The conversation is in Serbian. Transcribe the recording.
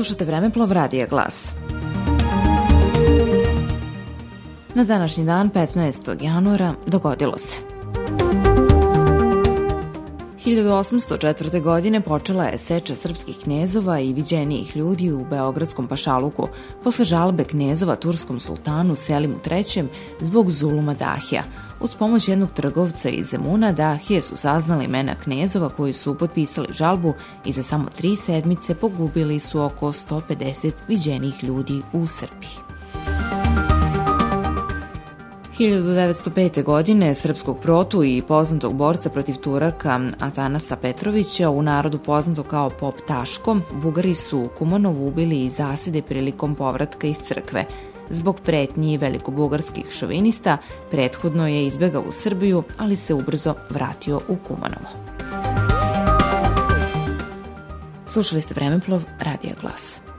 Slušajte Vremeplov Radija Glas. Na današnji dan, 15. januara, dogodilo se. 1804. godine počela je seča srpskih knezova i viđenijih ljudi u Beogradskom pašaluku posle žalbe knezova turskom sultanu Selimu III zbog zuluma Dahija. Uz pomoć jednog trgovca iz Zemuna Dahije su saznali imena knezova koji su potpisali žalbu i za samo tri sedmice pogubili su oko 150 viđenih ljudi u Srbiji. 1905. godine srpskog protu i poznatog borca protiv Turaka Atanasa Petrovića, u narodu poznato kao Pop Taško, Bugari su Kumanovu ubili i zasede prilikom povratka iz crkve. Zbog pretnji velikobugarskih šovinista, prethodno je izbegao u Srbiju, ali se ubrzo vratio u Kumanovo. Slušali ste Vremeplov, Radio Glas.